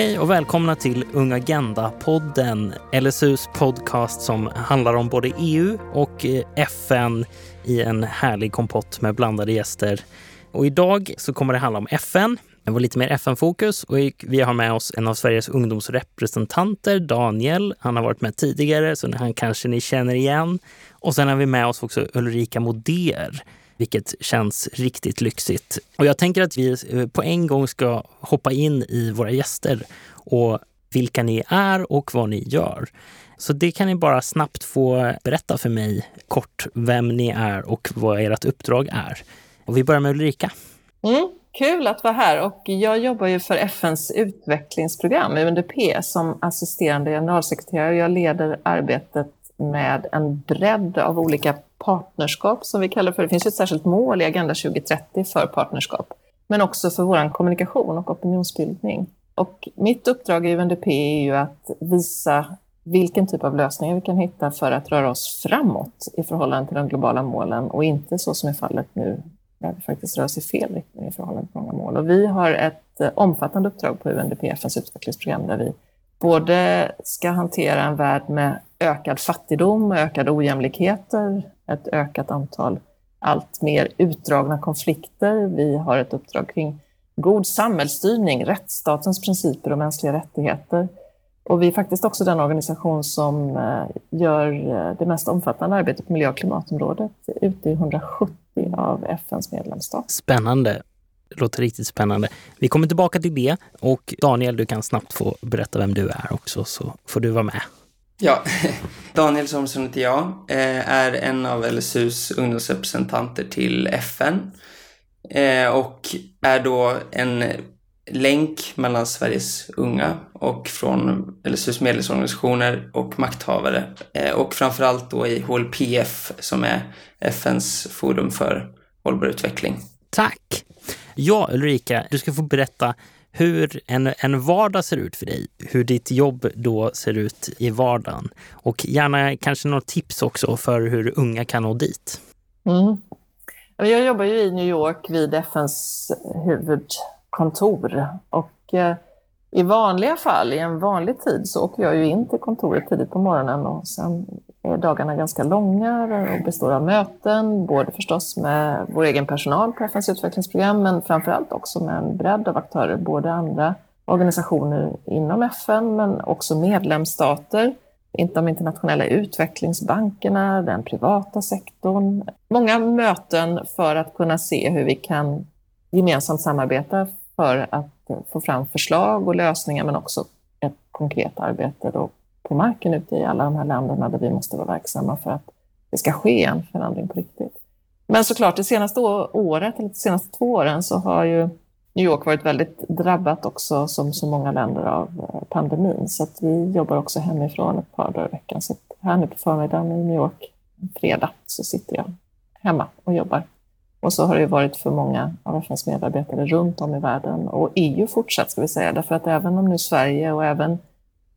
Hej och välkomna till Ung Agenda-podden, LSUs podcast som handlar om både EU och eh, FN i en härlig kompott med blandade gäster. Och idag så kommer det handla om FN. Det var lite mer FN-fokus och vi har med oss en av Sveriges ungdomsrepresentanter, Daniel. Han har varit med tidigare, så han kanske ni känner igen. Och sen har vi med oss också Ulrika Moder vilket känns riktigt lyxigt. Och jag tänker att vi eh, på en gång ska hoppa in i våra gäster och vilka ni är och vad ni gör. Så det kan ni bara snabbt få berätta för mig kort vem ni är och vad ert uppdrag är. Och vi börjar med Ulrika. Mm, kul att vara här och jag jobbar ju för FNs utvecklingsprogram, UNDP, som assisterande generalsekreterare. Jag leder arbetet med en bredd av olika partnerskap som vi kallar för. Det finns ett särskilt mål i Agenda 2030 för partnerskap, men också för vår kommunikation och opinionsbildning. Och mitt uppdrag i UNDP är ju att visa vilken typ av lösningar vi kan hitta för att röra oss framåt i förhållande till de globala målen och inte så som är fallet nu, när vi faktiskt rör oss i fel riktning i förhållande till många mål. Och vi har ett eh, omfattande uppdrag på UNDP, FNs utvecklingsprogram, där vi både ska hantera en värld med ökad fattigdom, ökade ojämlikheter, ett ökat antal allt mer utdragna konflikter. Vi har ett uppdrag kring god samhällsstyrning, rättsstatens principer och mänskliga rättigheter. Och vi är faktiskt också den organisation som eh, gör eh, det mest omfattande arbetet på miljö och klimatområdet ute i 170 av FNs medlemsstater. Spännande. Det låter riktigt spännande. Vi kommer tillbaka till det och Daniel, du kan snabbt få berätta vem du är också så får du vara med. Ja, Daniel Somsson heter jag, eh, är en av LSUs ungdomsrepresentanter till FN eh, och är då en länk mellan Sveriges unga och från LSUs medlemsorganisationer och makthavare eh, och framförallt då i HLPF som är FNs forum för hållbar utveckling. Tack! Ja, Ulrika, du ska få berätta hur en, en vardag ser ut för dig, hur ditt jobb då ser ut i vardagen och gärna kanske några tips också för hur unga kan nå dit. Mm. Jag jobbar ju i New York vid FNs huvudkontor och eh, i vanliga fall, i en vanlig tid, så åker jag ju in till kontoret tidigt på morgonen och sen är dagarna ganska långa och består av möten, både förstås med vår egen personal på FNs utvecklingsprogram, men framförallt också med en bredd av aktörer, både andra organisationer inom FN, men också medlemsstater, inte de internationella utvecklingsbankerna, den privata sektorn. Många möten för att kunna se hur vi kan gemensamt samarbeta för att få fram förslag och lösningar, men också ett konkret arbete då på marken ute i alla de här länderna där vi måste vara verksamma för att det ska ske en förändring på riktigt. Men såklart, det senaste året, eller de senaste två åren, så har ju New York varit väldigt drabbat också, som så många länder, av eh, pandemin. Så att vi jobbar också hemifrån ett par dagar i veckan. Så här nu på förmiddagen i New York, fredag, så sitter jag hemma och jobbar. Och så har det varit för många av FNs medarbetare runt om i världen och EU fortsatt, ska vi säga, därför att även om nu Sverige och även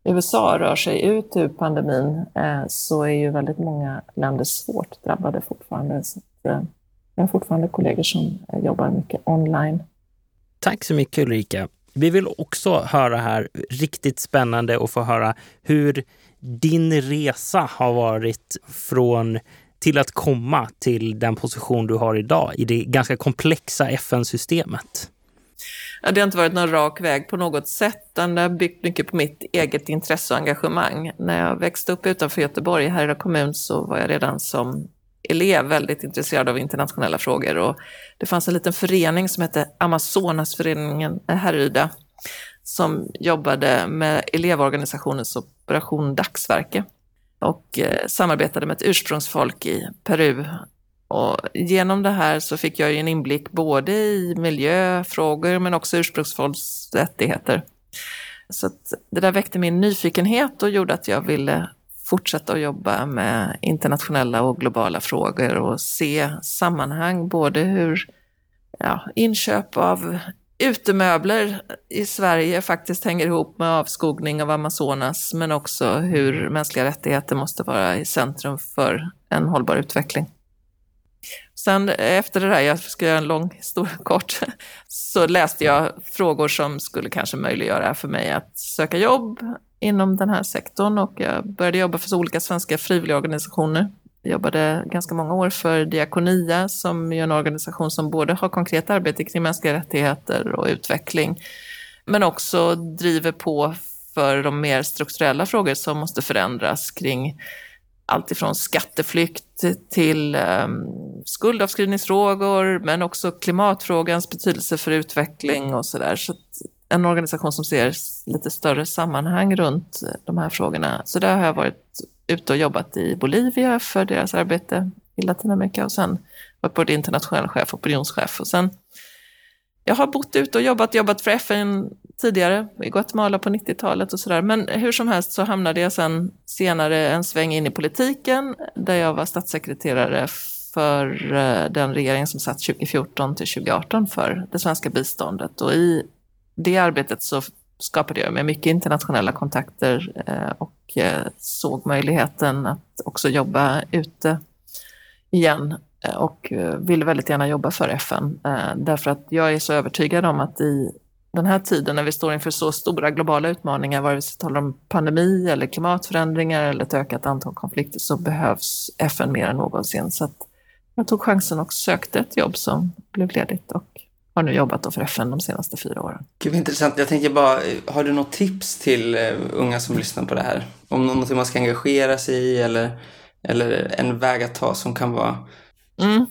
USA rör sig ut ur pandemin eh, så är ju väldigt många länder svårt drabbade fortfarande. Så att, eh, jag har fortfarande kollegor som eh, jobbar mycket online. Tack så mycket Ulrika. Vi vill också höra här, riktigt spännande att få höra hur din resa har varit från till att komma till den position du har idag i det ganska komplexa FN-systemet? Ja, det har inte varit någon rak väg på något sätt, utan det har byggt mycket på mitt eget intresse och engagemang. När jag växte upp utanför Göteborg, i Härryda kommun, så var jag redan som elev väldigt intresserad av internationella frågor. Och det fanns en liten förening som hette Amazonasföreningen Härryda, som jobbade med elevorganisationens Operation Dagsverke och eh, samarbetade med ett ursprungsfolk i Peru. Och genom det här så fick jag en inblick både i miljöfrågor men också ursprungsfolks rättigheter. Så det där väckte min nyfikenhet och gjorde att jag ville fortsätta att jobba med internationella och globala frågor och se sammanhang, både hur ja, inköp av utemöbler i Sverige faktiskt hänger ihop med avskogning av Amazonas, men också hur mänskliga rättigheter måste vara i centrum för en hållbar utveckling. Sen efter det där, jag ska göra en lång historia kort, så läste jag frågor som skulle kanske möjliggöra för mig att söka jobb inom den här sektorn och jag började jobba för så olika svenska frivilligorganisationer. Jag jobbade ganska många år för Diakonia som är en organisation som både har konkret arbete kring mänskliga rättigheter och utveckling, men också driver på för de mer strukturella frågor som måste förändras kring allt ifrån skatteflykt till um, skuldavskrivningsfrågor, men också klimatfrågans betydelse för utveckling och sådär. Så en organisation som ser lite större sammanhang runt de här frågorna. Så där har jag varit ute och jobbat i Bolivia för deras arbete i Latinamerika och sen varit både internationell chef och opinionschef. Och sen, jag har bott ute och jobbat, jobbat för FN tidigare, i Guatemala på 90-talet och sådär. Men hur som helst så hamnade jag sen senare en sväng in i politiken där jag var statssekreterare för eh, den regering som satt 2014 till 2018 för det svenska biståndet. Och i det arbetet så skapade jag mig mycket internationella kontakter eh, och eh, såg möjligheten att också jobba ute igen eh, och ville väldigt gärna jobba för FN. Därför att jag är så övertygad om att i den här tiden när vi står inför så stora globala utmaningar, vare sig vi talar om pandemi eller klimatförändringar eller ett ökat antal konflikter, så behövs FN mer än någonsin. Så jag tog chansen och sökte ett jobb som blev ledigt och har nu jobbat för FN de senaste fyra åren. Gud, intressant. Jag tänker bara, har du något tips till uh, unga som lyssnar på det här? Om något man ska engagera sig i eller, eller en väg att ta som kan vara mm.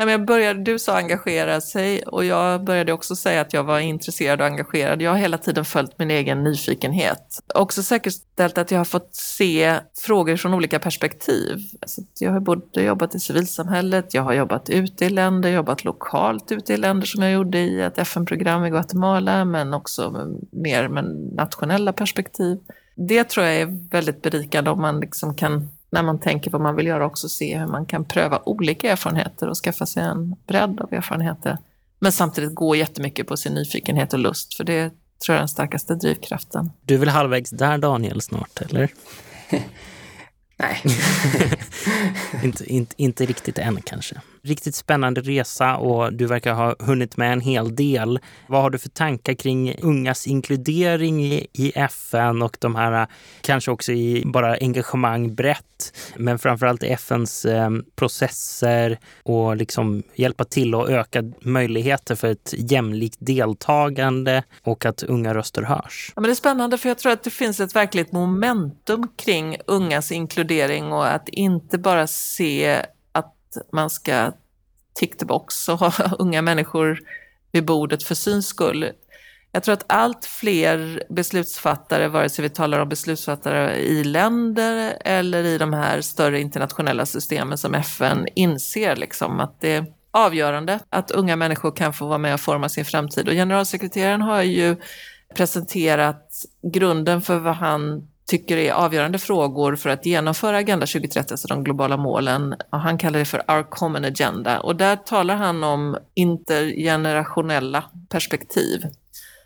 Nej, men jag började, du sa engagera sig och jag började också säga att jag var intresserad och engagerad. Jag har hela tiden följt min egen nyfikenhet. Också säkerställt att jag har fått se frågor från olika perspektiv. Alltså, jag har både jobbat i civilsamhället, jag har jobbat ute i länder, jobbat lokalt ute i länder som jag gjorde i ett FN-program i Guatemala, men också med, mer med nationella perspektiv. Det tror jag är väldigt berikande om man liksom kan när man tänker vad man vill göra också se hur man kan pröva olika erfarenheter och skaffa sig en bredd av erfarenheter. Men samtidigt gå jättemycket på sin nyfikenhet och lust, för det tror jag är den starkaste drivkraften. Du är väl halvvägs där Daniel snart, eller? Nej. inte, inte, inte riktigt än kanske. Riktigt spännande resa och du verkar ha hunnit med en hel del. Vad har du för tankar kring ungas inkludering i, i FN och de här äh, kanske också i bara engagemang brett men framförallt FNs eh, ähm, processer och liksom hjälpa till att öka möjligheter för ett jämlikt deltagande och att unga röster hörs. Ja, men det är spännande för jag tror att det finns ett verkligt momentum kring ungas inkludering och att inte bara se man ska tick the box och ha unga människor vid bordet för syns skull. Jag tror att allt fler beslutsfattare, vare sig vi talar om beslutsfattare i länder eller i de här större internationella systemen som FN, inser liksom att det är avgörande att unga människor kan få vara med och forma sin framtid. Och generalsekreteraren har ju presenterat grunden för vad han tycker är avgörande frågor för att genomföra Agenda 2030, alltså de globala målen. Han kallar det för Our Common Agenda och där talar han om intergenerationella perspektiv.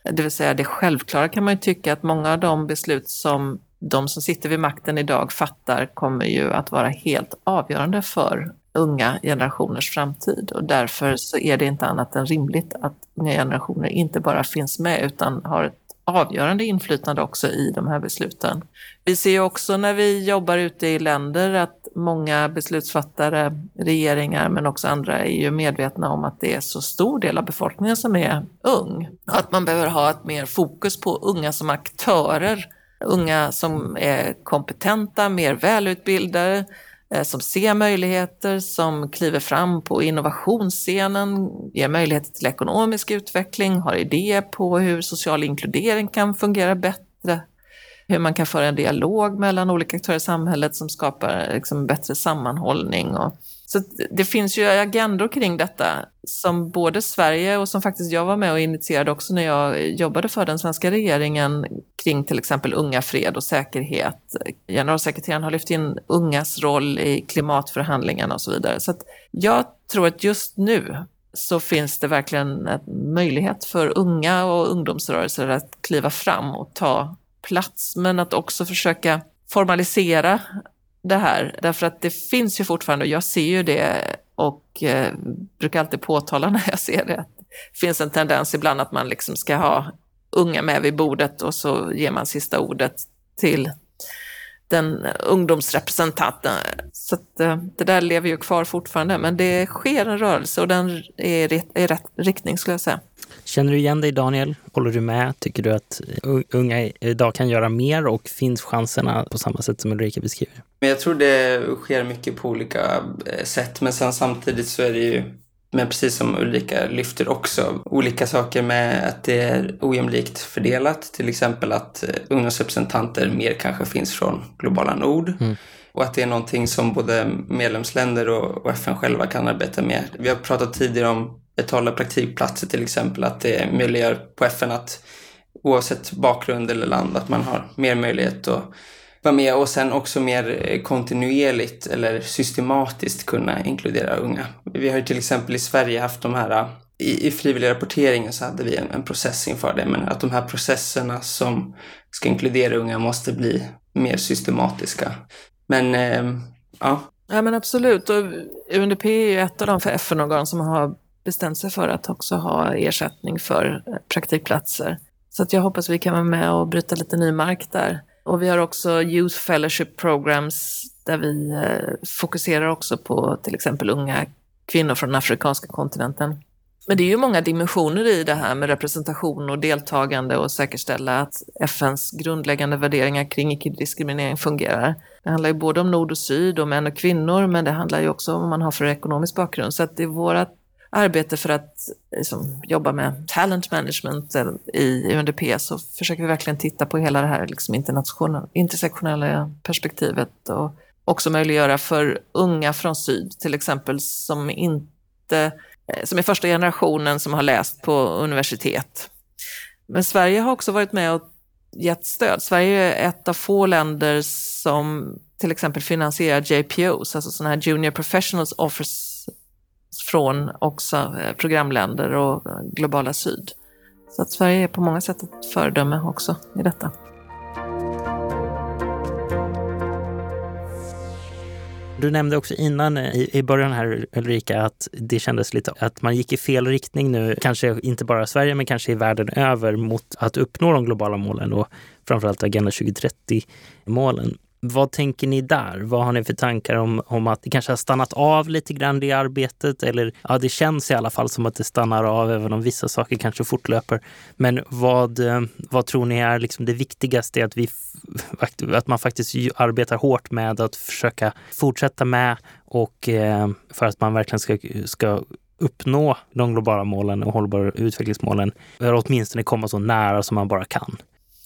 Det vill säga det självklara kan man ju tycka att många av de beslut som de som sitter vid makten idag fattar kommer ju att vara helt avgörande för unga generationers framtid och därför så är det inte annat än rimligt att unga generationer inte bara finns med utan har ett avgörande inflytande också i de här besluten. Vi ser också när vi jobbar ute i länder att många beslutsfattare, regeringar men också andra är ju medvetna om att det är så stor del av befolkningen som är ung. Att man behöver ha ett mer fokus på unga som aktörer, unga som är kompetenta, mer välutbildade, Eh, som ser möjligheter, som kliver fram på innovationsscenen, ger möjligheter till ekonomisk utveckling, har idéer på hur social inkludering kan fungera bättre, hur man kan föra en dialog mellan olika aktörer i samhället som skapar liksom bättre sammanhållning och så det finns ju agendor kring detta som både Sverige och som faktiskt jag var med och initierade också när jag jobbade för den svenska regeringen kring till exempel unga, fred och säkerhet. Generalsekreteraren har lyft in ungas roll i klimatförhandlingarna och så vidare. Så jag tror att just nu så finns det verkligen en möjlighet för unga och ungdomsrörelser att kliva fram och ta plats, men att också försöka formalisera det här. Därför att det finns ju fortfarande, och jag ser ju det och eh, brukar alltid påtala när jag ser det att det finns en tendens ibland att man liksom ska ha unga med vid bordet och så ger man sista ordet till den ungdomsrepresentanten. Så att, eh, det där lever ju kvar fortfarande, men det sker en rörelse och den är i rätt riktning skulle jag säga. Känner du igen dig Daniel? Håller du med? Tycker du att unga idag kan göra mer och finns chanserna på samma sätt som Ulrika beskriver? Jag tror det sker mycket på olika eh, sätt, men sen samtidigt så är det ju men precis som Ulrika lyfter också olika saker med att det är ojämlikt fördelat. Till exempel att eh, ungdomsrepresentanter mer kanske finns från globala nord. Mm. Och att det är någonting som både medlemsländer och, FN själva kan arbeta med. Vi har pratat tidigare om betalda praktikplatser till exempel, att det möjliggör på FN att oavsett bakgrund eller land att man har mer möjlighet att vara med och sen också mer eh, kontinuerligt eller systematiskt kunna inkludera unga. Vi har ju till exempel i Sverige haft de här eh, i, i frivillig rapporteringen så hade vi en, en process inför det, men att de här processerna som ska inkludera unga måste bli mer systematiska. Men eh, ja. Ja men absolut, och UNDP är ju ett av de FN-organ som har bestämt sig för att också ha ersättning för eh, praktikplatser. Så att jag hoppas vi kan vara med och bryta lite ny mark där. Och vi har också Youth Fellowship Programs där vi eh, fokuserar också på till exempel unga kvinnor från den afrikanska kontinenten. Men det är ju många dimensioner i det här med representation och deltagande och säkerställa att FNs grundläggande värderingar kring icke-diskriminering fungerar. Det handlar ju både om nord och syd, om män och kvinnor, men det handlar ju också om vad man har för ekonomisk bakgrund. Så att det är vårt arbete för att liksom, jobba med talent management i UNDP så försöker vi verkligen titta på hela det här liksom, intersektionella perspektivet och också möjliggöra för unga från syd till exempel som inte eh, som är första generationen som har läst på universitet. Men Sverige har också varit med och gett stöd. Sverige är ett av få länder som till exempel finansierar JPOs, alltså sådana här Junior Professionals Offers från också eh, programländer och globala syd. Så att Sverige är på många sätt ett föredöme också i detta. Du nämnde också innan eh, i, början här Ulrika att det kändes lite att man gick i fel riktning nu, kanske inte bara i Sverige men kanske i världen över mot att uppnå de globala målen och framförallt Agenda 2030-målen. Vad tänker ni där? Vad har ni för tankar om, om att det kanske har stannat av lite grann det arbetet? Eller ja, det känns i alla fall som att det stannar av även om vissa saker kanske fortlöper. Men vad, eh, vad tror ni är liksom det viktigaste? Att, vi, att man faktiskt arbetar hårt med att försöka fortsätta med och eh, för att man verkligen ska, ska uppnå de globala målen och hållbara utvecklingsmålen. Eller åtminstone komma så nära som man bara kan.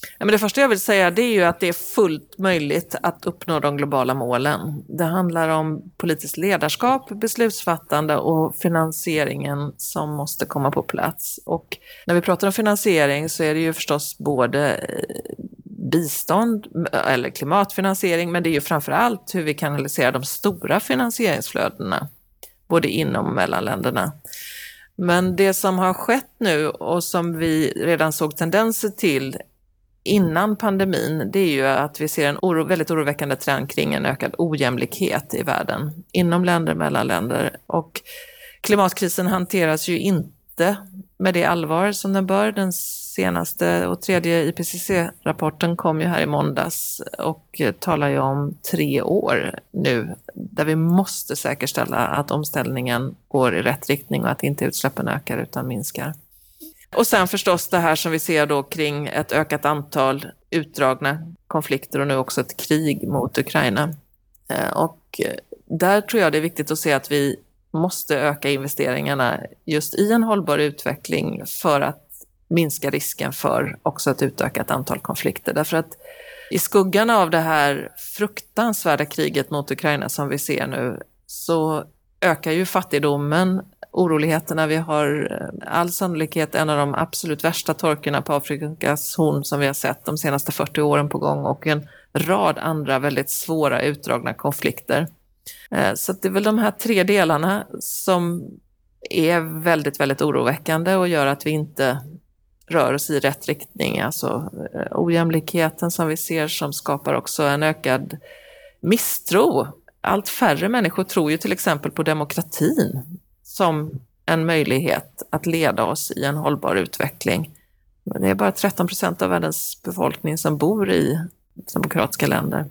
Ja, men det första jag vill säga det är ju att det är fullt möjligt att uppnå de globala målen. Det handlar om politiskt ledarskap, beslutsfattande och finansieringen som måste komma på plats. Och när vi pratar om finansiering så är det ju förstås både eh, bistånd eh, eller klimatfinansiering, men det är ju framför allt hur vi kanaliserar de stora finansieringsflödena, både inom och mellan länderna. Men det som har skett nu och som vi redan såg tendenser till innan pandemin, det är ju att vi ser en oro, väldigt oroväckande trend kring en ökad ojämlikhet i världen, inom länder, mellan länder. Och klimatkrisen hanteras ju inte med det allvar som den bör. Den senaste och tredje IPCC-rapporten kom ju här i måndags och talar ju om tre år nu där vi måste säkerställa att omställningen går i rätt riktning och att inte utsläppen ökar utan minskar. Och sen förstås det här som vi ser då kring ett ökat antal utdragna konflikter och nu också ett krig mot Ukraina. Eh, och eh, där tror jag det är viktigt att se att vi måste öka investeringarna just i en hållbar utveckling för att minska risken för också ett utökat antal konflikter. Därför att i skuggan av det här fruktansvärda kriget mot Ukraina som vi ser nu så ökar ju fattigdomen, oroligheterna. Vi har eh, all sannolikhet en av de absolut värsta torkorna på Afrikas horn som vi har sett de senaste 40 åren på gång och en rad andra väldigt svåra utdragna konflikter. Eh, så det är väl de här tre delarna som är väldigt, väldigt oroväckande och gör att vi inte rör oss i rätt riktning. Alltså eh, ojämlikheten som vi ser som skapar också en ökad misstro allt färre människor tror ju till exempel på demokratin som en möjlighet att leda oss i en hållbar utveckling. Det är bara 13 procent av världens befolkning som bor i demokratiska länder.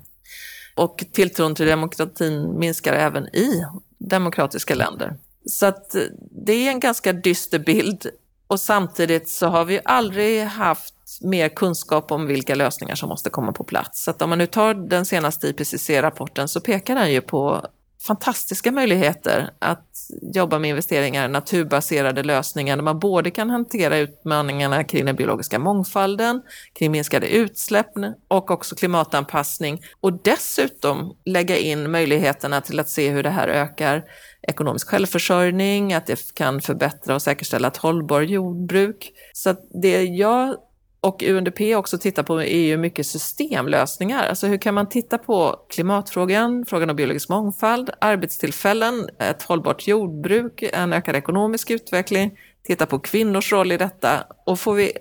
Och tilltron till demokratin minskar även i demokratiska länder. Så att eh, det är en ganska dyster bild och samtidigt så har vi aldrig haft mer kunskap om vilka lösningar som måste komma på plats. Så att om man nu tar den senaste IPCC-rapporten så pekar den ju på fantastiska möjligheter att jobba med investeringar, naturbaserade lösningar där man både kan hantera utmaningarna kring den biologiska mångfalden, kring minskade utsläpp och också klimatanpassning och dessutom lägga in möjligheterna till att se hur det här ökar ekonomisk självförsörjning, att det kan förbättra och säkerställa ett hållbart jordbruk. Så det jag och UNDP också tittar på är ju mycket systemlösningar. Alltså hur kan man titta på klimatfrågan, frågan om biologisk mångfald, arbetstillfällen, ett hållbart jordbruk, en ökad ekonomisk utveckling, titta på kvinnors roll i detta och får vi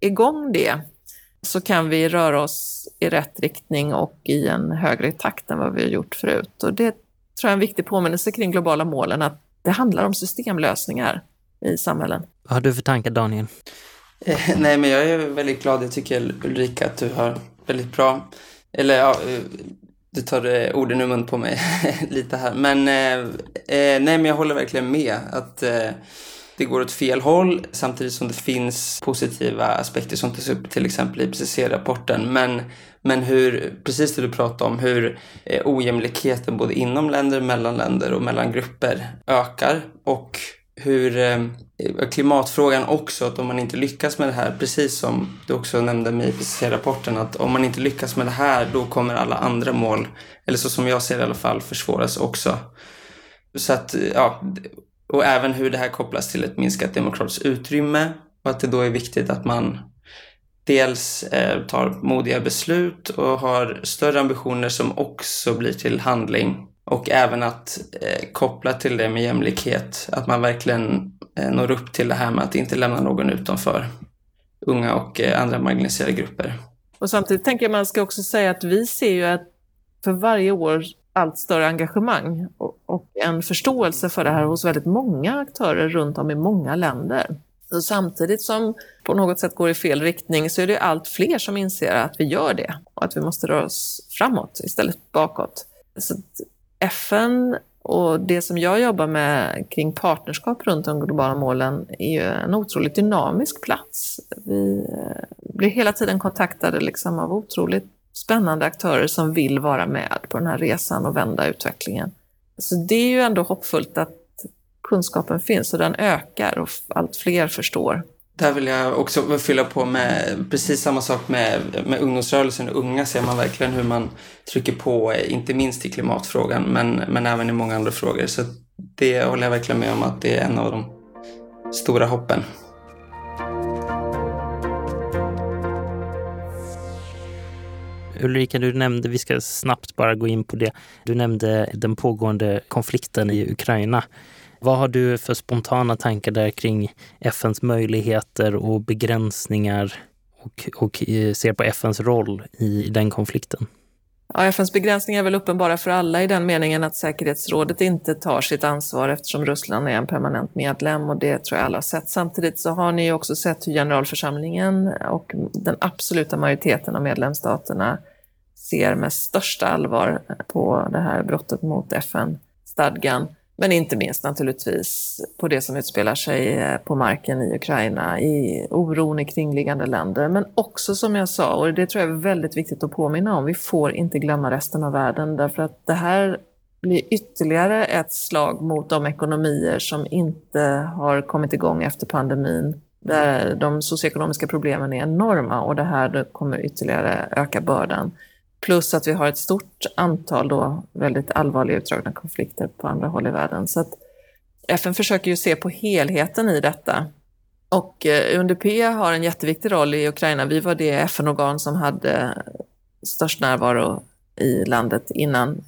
igång det så kan vi röra oss i rätt riktning och i en högre takt än vad vi har gjort förut. Och det tror jag är en viktig påminnelse kring globala målen, att det handlar om systemlösningar i samhällen. Vad har du för tankar Daniel? Eh, nej, men jag är väldigt glad. Jag tycker Ulrika att du har väldigt bra, eller ja, eh, du tar eh, orden ur mun på mig lite här. Men eh, nej, men jag håller verkligen med att eh, det går åt fel håll samtidigt som det finns positiva aspekter som tas upp till exempel i IPCC-rapporten. Men, men hur, precis det du pratade om, hur eh, ojämlikheten både inom länder, mellan länder och mellan grupper ökar och hur eh, klimatfrågan också, att om man inte lyckas med det här, precis som du också nämnde med IPCC-rapporten, att om man inte lyckas med det här, då kommer alla andra mål, eller så som jag ser det i alla fall, försvåras också. Så att, ja, och även hur det här kopplas till ett minskat demokratiskt utrymme och att det då är viktigt att man dels eh, tar modiga beslut och har större ambitioner som också blir till handling och även att eh, koppla till det med jämlikhet, att man verkligen eh, når upp till det här med att inte lämna någon utanför. Unga och eh, andra marginaliserade grupper. Och samtidigt tänker jag man ska också säga att vi ser ju att för varje år allt större engagemang och, och en förståelse för det här hos väldigt många aktörer runt om i många länder. Så samtidigt som på något sätt går i fel riktning så är det allt fler som inser att vi gör det och att vi måste röra oss framåt istället bakåt. Så FN och det som jag jobbar med kring partnerskap runt de globala målen är ju en otroligt dynamisk plats. Vi eh, blir hela tiden kontaktade liksom av otroligt spännande aktörer som vill vara med på den här resan och vända utvecklingen. Så det är ju ändå hoppfullt att kunskapen finns och den ökar och allt fler förstår. Där vill jag också fylla på med precis samma sak med, med ungdomsrörelsen. Unga ser man verkligen hur man trycker på, eh, inte minst i klimatfrågan, men, men även i många andra frågor. Så det håller jag verkligen med om att det är en av de stora hoppen. Ulrika, du nämnde, vi ska snabbt bara gå in på det, du nämnde den pågående konflikten i Ukraina. Vad har du för spontana tankar där kring FNs möjligheter och begränsningar och, och eh, ser på FNs roll i den konflikten? Ja, FNs begränsningar är väl uppenbara för alla i den meningen att säkerhetsrådet inte tar sitt ansvar eftersom Ryssland är en permanent medlem och det tror jag alla har sett. Samtidigt så har ni också sett hur generalförsamlingen och den absoluta majoriteten av medlemsstaterna ser med största allvar på det här brottet mot FN-stadgan. Men inte minst naturligtvis på det som utspelar sig eh, på marken i Ukraina, i oron i kringliggande länder, men också som jag sa, och det tror jag är väldigt viktigt att påminna om, vi får inte glömma resten av världen. Därför att det här blir ytterligare ett slag mot de ekonomier som inte har kommit igång efter pandemin, där de socioekonomiska problemen är enorma och det här kommer ytterligare öka bördan. Plus att vi har ett stort antal då väldigt allvarliga utdragna konflikter på andra håll i världen. Så att FN försöker ju se på helheten i detta. Och eh, UNDP har en jätteviktig roll i Ukraina. Vi var det FN-organ som hade störst närvaro i landet innan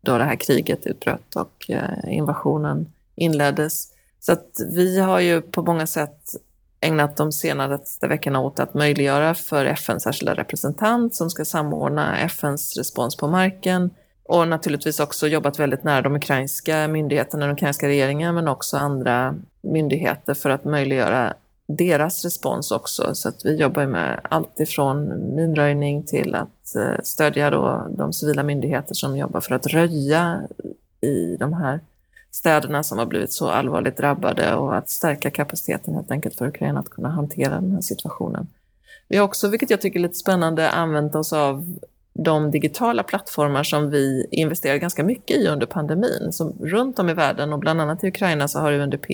då det här kriget utbröt och eh, invasionen inleddes. Så att vi har ju på många sätt ägnat de senaste veckorna åt att möjliggöra för FNs särskilda representant som ska samordna FNs respons på marken Och naturligtvis också jobbat väldigt nära de ukrainska myndigheterna, den ukrainska regeringen, men också andra myndigheter för att möjliggöra deras respons också. Så att vi jobbar med allt ifrån minröjning till att eh, stödja då de civila myndigheter som jobbar för att röja i de här städerna som har blivit så allvarligt drabbade och att stärka kapaciteten helt enkelt för Ukraina att kunna hantera den här situationen. Vi har också, vilket jag tycker är lite spännande, använt oss av de digitala plattformar som vi investerade ganska mycket i under pandemin. Så runt om i världen och bland annat i Ukraina så har UNDP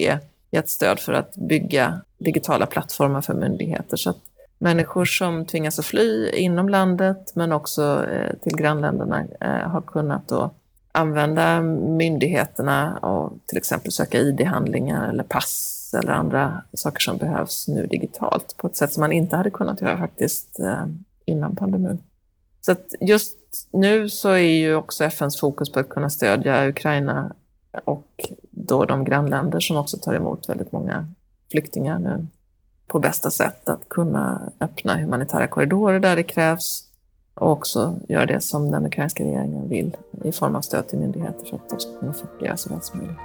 gett stöd för att bygga digitala plattformar för myndigheter. Så att människor som tvingas att fly inom landet men också eh, till grannländerna eh, har kunnat då använda myndigheterna och till exempel söka ID-handlingar eller pass eller andra saker som behövs nu digitalt på ett sätt som man inte hade kunnat göra faktiskt eh, innan pandemin. Så att just nu så är ju också FNs fokus på att kunna stödja Ukraina och då de grannländer som också tar emot väldigt många flyktingar nu på bästa sätt att kunna öppna humanitära korridorer där det krävs och också göra det som den ukrainska regeringen vill i form av stöd till myndigheter för att de ska kunna fungera så väl som möjligt.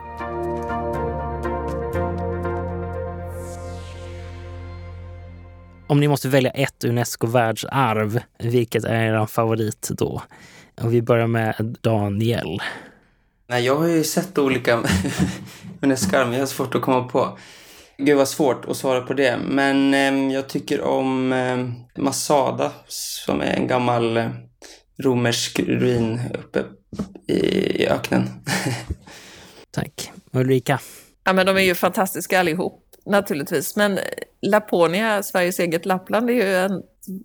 Om ni måste välja ett Unesco-världsarv, vilket är er favorit då? Och vi börjar med Daniel. Nej, jag har ju sett olika Unesco-arv, men jag har svårt att komma på. Gud vad svårt att svara på det. Men eh, jag tycker om eh, Masada som är en gammal eh, romersk ruin uppe i, i öknen. Tack. Ulrika? Ja, men de är ju fantastiska allihop naturligtvis. Men Laponia, Sveriges eget Lappland, är ju ett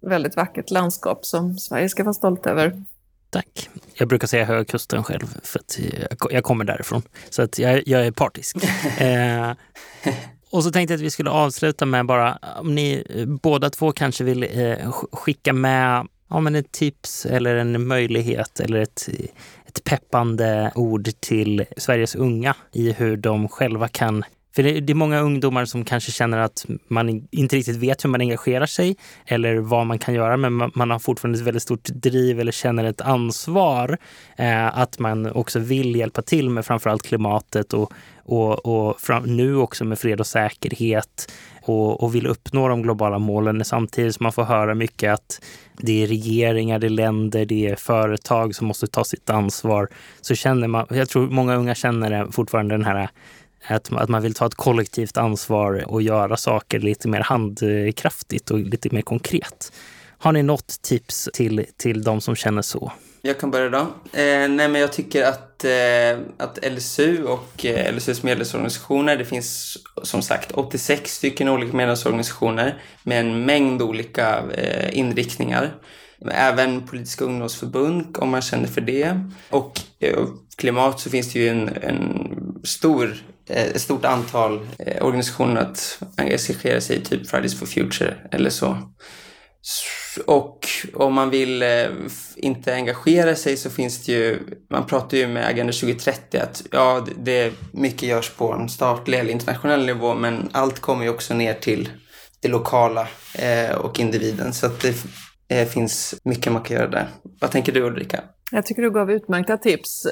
väldigt vackert landskap som Sverige ska vara stolt över. Tack. Jag brukar säga Höga Kusten själv för att jag kommer därifrån. Så att jag, jag är partisk. eh, och så tänkte jag att vi skulle avsluta med bara, om ni båda två kanske vill eh, skicka med ja, men ett tips eller en möjlighet eller ett, ett peppande ord till Sveriges unga i hur de själva kan för det, är många ungdomar som kanske känner att man inte riktigt vet hur man engagerar sig eller vad man kan göra, men man har fortfarande ett väldigt stort driv eller känner ett ansvar. Eh, att man också vill hjälpa till med framförallt klimatet och, och, och fram, nu också med fred och säkerhet och, och vill uppnå de globala målen samtidigt som man får höra mycket att det är regeringar, det är länder, det är företag som måste ta sitt ansvar. Så känner man, jag tror många unga känner fortfarande den här att, att man vill ta ett kollektivt ansvar och göra saker lite mer handkraftigt och lite mer konkret. Har ni något tips till, till de som känner så? Jag kan börja då. Eh, nej, men jag tycker att, eh, att LSU och eh, LSUs medlemsorganisationer, det finns som sagt 86 stycken olika medlemsorganisationer med en mängd olika eh, inriktningar. Även politiska ungdomsförbund om man känner för det. Och eh, klimat så finns det ju en, en stor Eh, ett stort antal eh, organisationer att engagera sig i, typ Fridays for Future eller så. Och om man vill eh, inte engagera sig så finns det ju, man pratar ju med Agenda 2030 att ja, det, mycket görs på en statlig eller internationell nivå men allt kommer ju också ner till det lokala och individen så att det finns mycket man kan göra där. Vad tänker du Ulrika? Jag tycker du gav utmärkta tips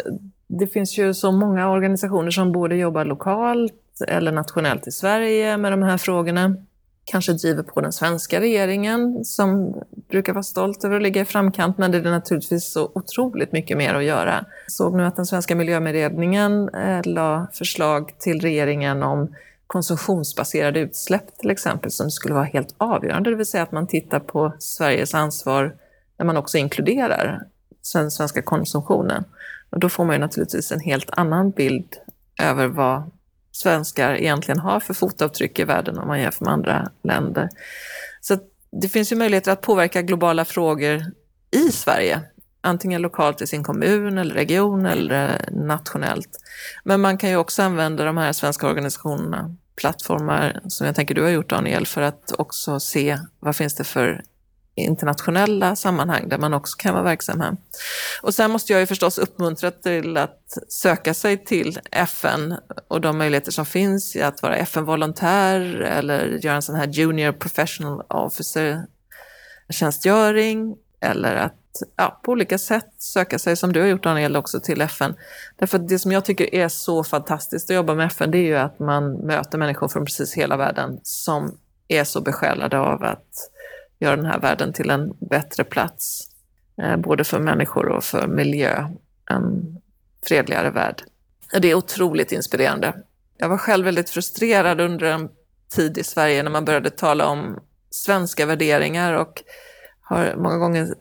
det finns ju så många organisationer som både jobbar lokalt eller nationellt i Sverige med de här frågorna. Kanske driver på den svenska regeringen som brukar vara stolt över att ligga i framkant, men det är naturligtvis så otroligt mycket mer att göra. Såg nu att den svenska miljömedredningen eh, la förslag till regeringen om konsumtionsbaserade utsläpp till exempel, som skulle vara helt avgörande, det vill säga att man tittar på Sveriges ansvar när man också inkluderar den svenska konsumtionen. Och då får man ju naturligtvis en helt annan bild över vad svenskar egentligen har för fotavtryck i världen om man jämför med andra länder. Så det finns ju möjligheter att påverka globala frågor i Sverige, antingen lokalt i sin kommun eller region eller eh, nationellt. Men man kan ju också använda de här svenska organisationerna, plattformar som jag tänker du har gjort Daniel, för att också se vad finns det för internationella sammanhang där man också kan vara verksam här. Och sen måste jag ju förstås uppmuntra till att söka sig till FN och de möjligheter som finns i att vara FN-volontär eller göra en sån här Junior Professional Officer tjänstgöring eller att ja, på olika sätt söka sig, som du har gjort Daniel, också till FN. Därför att det som jag tycker är så fantastiskt att jobba med FN, det är ju att man möter människor från precis hela världen som är så besjälade av att göra den här världen till en bättre plats. Eh, både för människor och för miljö. En fredligare värld. Det är otroligt inspirerande. Jag var själv väldigt frustrerad under en tid i Sverige när man började tala om svenska värderingar och har många gånger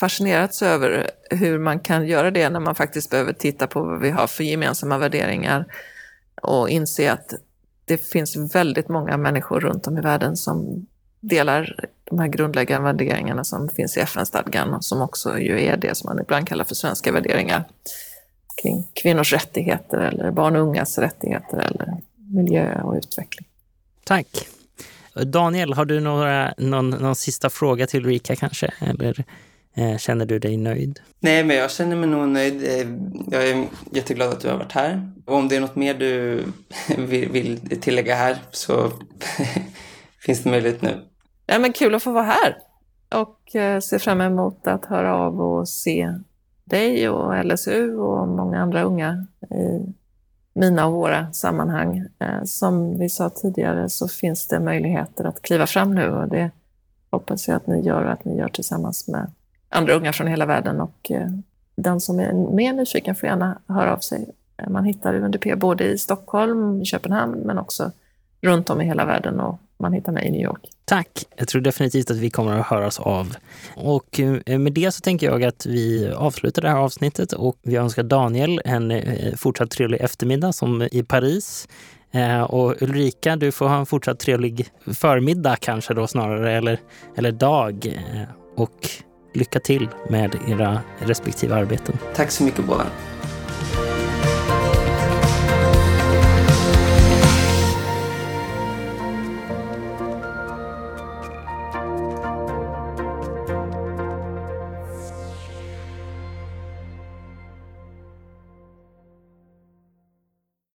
fascinerats över hur man kan göra det när man faktiskt behöver titta på vad vi har för gemensamma värderingar och inse att det finns väldigt många människor runt om i världen som delar de här grundläggande värderingarna som finns i FN-stadgan och som också ju är det som man ibland kallar för svenska värderingar kring kvinnors rättigheter eller barn och ungas rättigheter eller miljö och utveckling. Tack. Daniel, har du några, någon, någon sista fråga till Ulrika kanske? Eller eh, känner du dig nöjd? Nej, men jag känner mig nog nöjd. Eh, jag är jätteglad att du har varit här. Och om det är något mer du vill tillägga här så finns det möjlighet nu. Ja, men kul att få vara här och eh, se fram emot att höra av och se dig och LSU och många andra unga i mina och våra sammanhang. Eh, som vi sa tidigare så finns det möjligheter att kliva fram nu och det hoppas jag att ni gör och att ni gör tillsammans med andra unga från hela världen och eh, den som är mer nyfiken får gärna höra av sig. Man hittar UNDP både i Stockholm, Köpenhamn men också runt om i hela världen och man hittar mig i New York. Tack! Jag tror definitivt att vi kommer att höras av. Och eh, med det så tänker jag att vi avslutar det här avsnittet och vi önskar Daniel en eh, fortsatt trevlig eftermiddag som i Paris. Eh, och Ulrika, du får ha en fortsatt trevlig förmiddag kanske då snarare, eller, eller dag. Och lycka till med era respektive arbeten. Tack så mycket båda.